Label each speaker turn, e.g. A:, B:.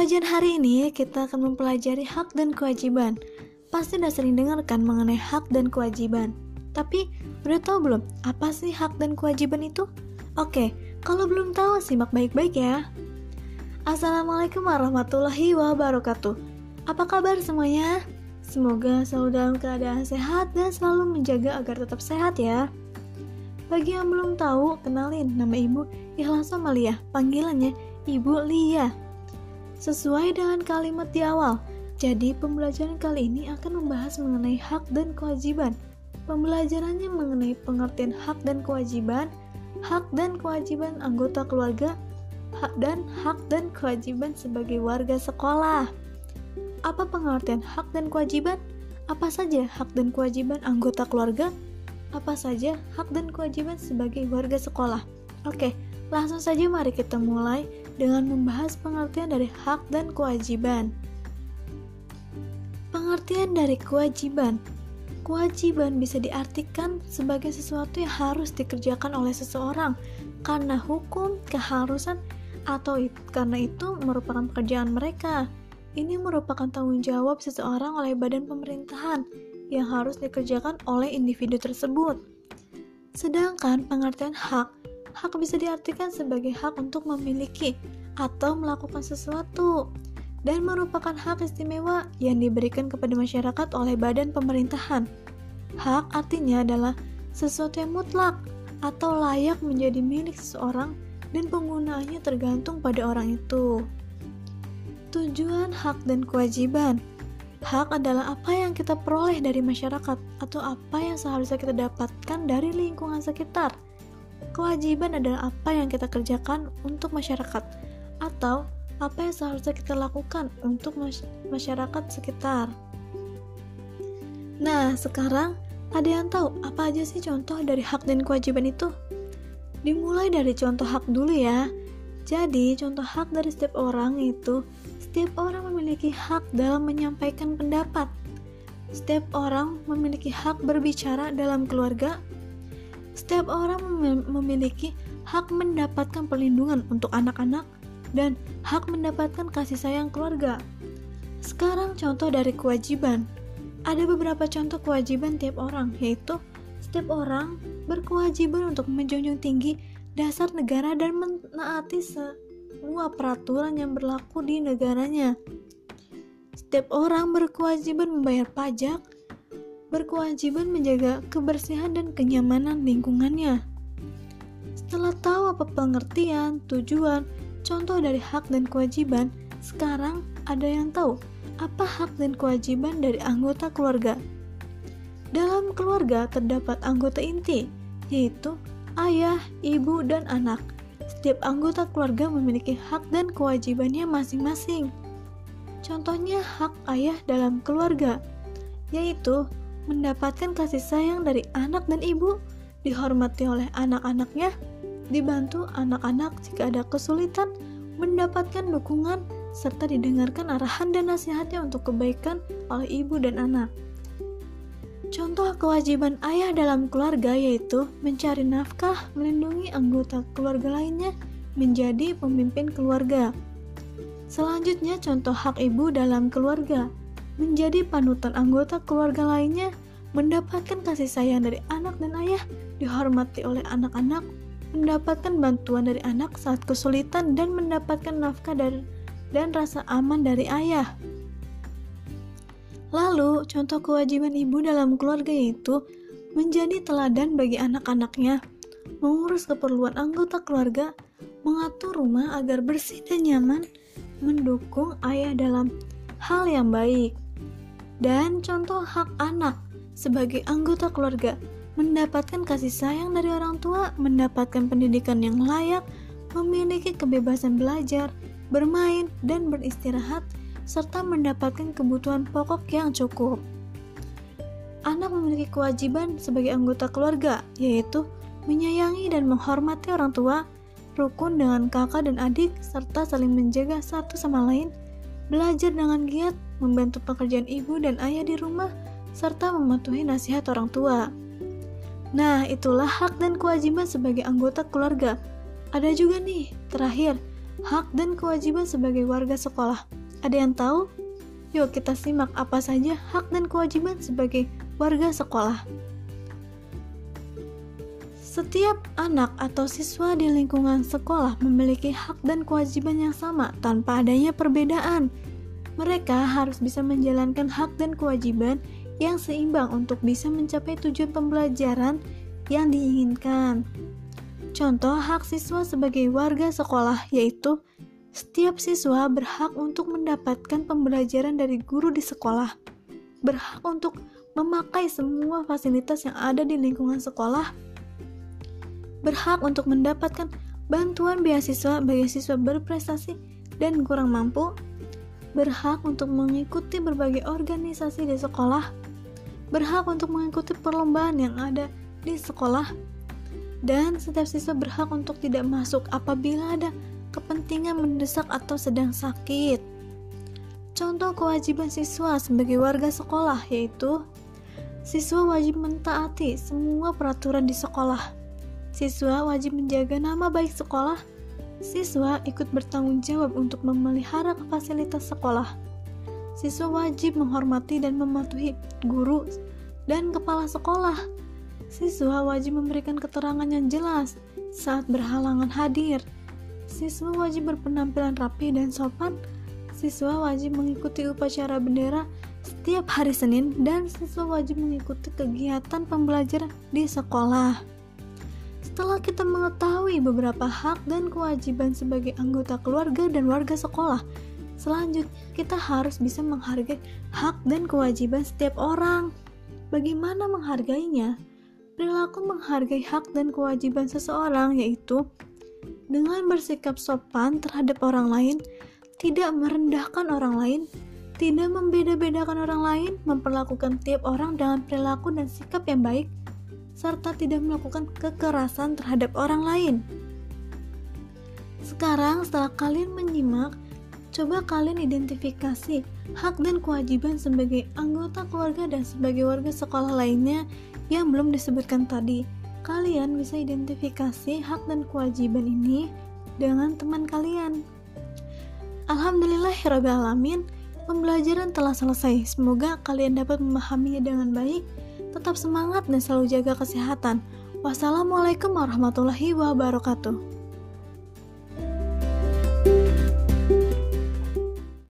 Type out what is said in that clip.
A: pelajaran hari ini kita akan mempelajari hak dan kewajiban. Pasti udah sering dengar kan mengenai hak dan kewajiban. Tapi udah tahu belum apa sih hak dan kewajiban itu? Oke, kalau belum tahu simak baik-baik ya. Assalamualaikum warahmatullahi wabarakatuh. Apa kabar semuanya? Semoga selalu dalam keadaan sehat dan selalu menjaga agar tetap sehat ya. Bagi yang belum tahu, kenalin nama Ibu Ikhlas Amalia, panggilannya Ibu Lia. Sesuai dengan kalimat di awal, jadi pembelajaran kali ini akan membahas mengenai hak dan kewajiban. Pembelajarannya mengenai pengertian hak dan kewajiban, hak dan kewajiban anggota keluarga, hak dan hak dan kewajiban sebagai warga sekolah. Apa pengertian hak dan kewajiban? Apa saja hak dan kewajiban anggota keluarga? Apa saja hak dan kewajiban sebagai warga sekolah? Oke, langsung saja mari kita mulai dengan membahas pengertian dari hak dan kewajiban. Pengertian dari kewajiban Kewajiban bisa diartikan sebagai sesuatu yang harus dikerjakan oleh seseorang karena hukum, keharusan, atau karena itu merupakan pekerjaan mereka. Ini merupakan tanggung jawab seseorang oleh badan pemerintahan yang harus dikerjakan oleh individu tersebut. Sedangkan pengertian hak hak bisa diartikan sebagai hak untuk memiliki atau melakukan sesuatu dan merupakan hak istimewa yang diberikan kepada masyarakat oleh badan pemerintahan. Hak artinya adalah sesuatu yang mutlak atau layak menjadi milik seseorang dan penggunaannya tergantung pada orang itu. Tujuan hak dan kewajiban Hak adalah apa yang kita peroleh dari masyarakat atau apa yang seharusnya kita dapatkan dari lingkungan sekitar. Kewajiban adalah apa yang kita kerjakan untuk masyarakat atau apa yang seharusnya kita lakukan untuk masyarakat sekitar. Nah, sekarang ada yang tahu apa aja sih contoh dari hak dan kewajiban itu? Dimulai dari contoh hak dulu ya. Jadi, contoh hak dari setiap orang itu, setiap orang memiliki hak dalam menyampaikan pendapat. Setiap orang memiliki hak berbicara dalam keluarga setiap orang memiliki hak mendapatkan perlindungan untuk anak-anak dan hak mendapatkan kasih sayang keluarga. Sekarang contoh dari kewajiban. Ada beberapa contoh kewajiban tiap orang, yaitu setiap orang berkewajiban untuk menjunjung tinggi dasar negara dan menaati semua peraturan yang berlaku di negaranya. Setiap orang berkewajiban membayar pajak, berkewajiban menjaga kebersihan dan kenyamanan lingkungannya. Setelah tahu apa pengertian, tujuan, contoh dari hak dan kewajiban, sekarang ada yang tahu apa hak dan kewajiban dari anggota keluarga. Dalam keluarga terdapat anggota inti, yaitu ayah, ibu, dan anak. Setiap anggota keluarga memiliki hak dan kewajibannya masing-masing. Contohnya hak ayah dalam keluarga, yaitu mendapatkan kasih sayang dari anak dan ibu, dihormati oleh anak-anaknya, dibantu anak-anak jika ada kesulitan, mendapatkan dukungan, serta didengarkan arahan dan nasihatnya untuk kebaikan oleh ibu dan anak. Contoh kewajiban ayah dalam keluarga yaitu mencari nafkah, melindungi anggota keluarga lainnya, menjadi pemimpin keluarga. Selanjutnya, contoh hak ibu dalam keluarga menjadi panutan anggota keluarga lainnya, mendapatkan kasih sayang dari anak dan ayah, dihormati oleh anak-anak, mendapatkan bantuan dari anak saat kesulitan dan mendapatkan nafkah dari dan rasa aman dari ayah. Lalu, contoh kewajiban ibu dalam keluarga yaitu menjadi teladan bagi anak-anaknya, mengurus keperluan anggota keluarga, mengatur rumah agar bersih dan nyaman, mendukung ayah dalam hal yang baik. Dan contoh hak anak sebagai anggota keluarga mendapatkan kasih sayang dari orang tua, mendapatkan pendidikan yang layak, memiliki kebebasan belajar, bermain, dan beristirahat, serta mendapatkan kebutuhan pokok yang cukup. Anak memiliki kewajiban sebagai anggota keluarga, yaitu menyayangi dan menghormati orang tua, rukun dengan kakak dan adik, serta saling menjaga satu sama lain, belajar dengan giat, membantu pekerjaan ibu dan ayah di rumah, serta mematuhi nasihat orang tua. Nah, itulah hak dan kewajiban sebagai anggota keluarga. Ada juga nih, terakhir, hak dan kewajiban sebagai warga sekolah. Ada yang tahu? Yuk kita simak apa saja hak dan kewajiban sebagai warga sekolah. Setiap anak atau siswa di lingkungan sekolah memiliki hak dan kewajiban yang sama tanpa adanya perbedaan. Mereka harus bisa menjalankan hak dan kewajiban yang seimbang untuk bisa mencapai tujuan pembelajaran yang diinginkan. Contoh hak siswa sebagai warga sekolah yaitu setiap siswa berhak untuk mendapatkan pembelajaran dari guru di sekolah, berhak untuk memakai semua fasilitas yang ada di lingkungan sekolah, berhak untuk mendapatkan bantuan beasiswa bagi siswa berprestasi dan kurang mampu, berhak untuk mengikuti berbagai organisasi di sekolah, berhak untuk mengikuti perlombaan yang ada di sekolah, dan setiap siswa berhak untuk tidak masuk apabila ada kepentingan mendesak atau sedang sakit. Contoh kewajiban siswa sebagai warga sekolah yaitu siswa wajib mentaati semua peraturan di sekolah Siswa wajib menjaga nama baik sekolah. Siswa ikut bertanggung jawab untuk memelihara fasilitas sekolah. Siswa wajib menghormati dan mematuhi guru dan kepala sekolah. Siswa wajib memberikan keterangan yang jelas saat berhalangan hadir. Siswa wajib berpenampilan rapi dan sopan. Siswa wajib mengikuti upacara bendera setiap hari Senin dan siswa wajib mengikuti kegiatan pembelajaran di sekolah. Setelah kita mengetahui beberapa hak dan kewajiban sebagai anggota keluarga dan warga sekolah, selanjutnya kita harus bisa menghargai hak dan kewajiban setiap orang. Bagaimana menghargainya? Perilaku menghargai hak dan kewajiban seseorang yaitu dengan bersikap sopan terhadap orang lain, tidak merendahkan orang lain, tidak membeda-bedakan orang lain, memperlakukan tiap orang dengan perilaku dan sikap yang baik, serta tidak melakukan kekerasan terhadap orang lain. Sekarang, setelah kalian menyimak, coba kalian identifikasi hak dan kewajiban sebagai anggota keluarga dan sebagai warga sekolah lainnya yang belum disebutkan tadi. Kalian bisa identifikasi hak dan kewajiban ini dengan teman kalian. Alhamdulillahirrahmanirrahim, pembelajaran telah selesai. Semoga kalian dapat memahaminya dengan baik Tetap semangat dan selalu jaga kesehatan. Wassalamualaikum warahmatullahi wabarakatuh.